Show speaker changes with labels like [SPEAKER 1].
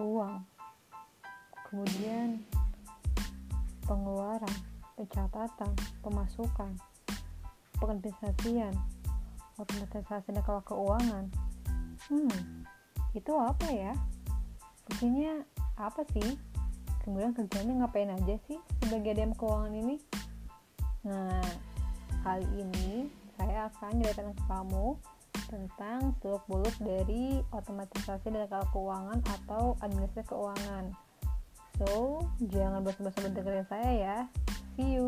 [SPEAKER 1] uang kemudian pengeluaran pencatatan pemasukan penginvestasian otomatisasi dan keuangan. Hmm itu apa ya? Fungsinya apa sih? Kemudian kerjanya ngapain aja sih sebagai DM keuangan ini? Nah kali ini saya akan jelaskan ke kamu tentang seluk beluk dari otomatisasi data keuangan atau administrasi keuangan. So jangan bosan-bosan dengerin saya ya. See you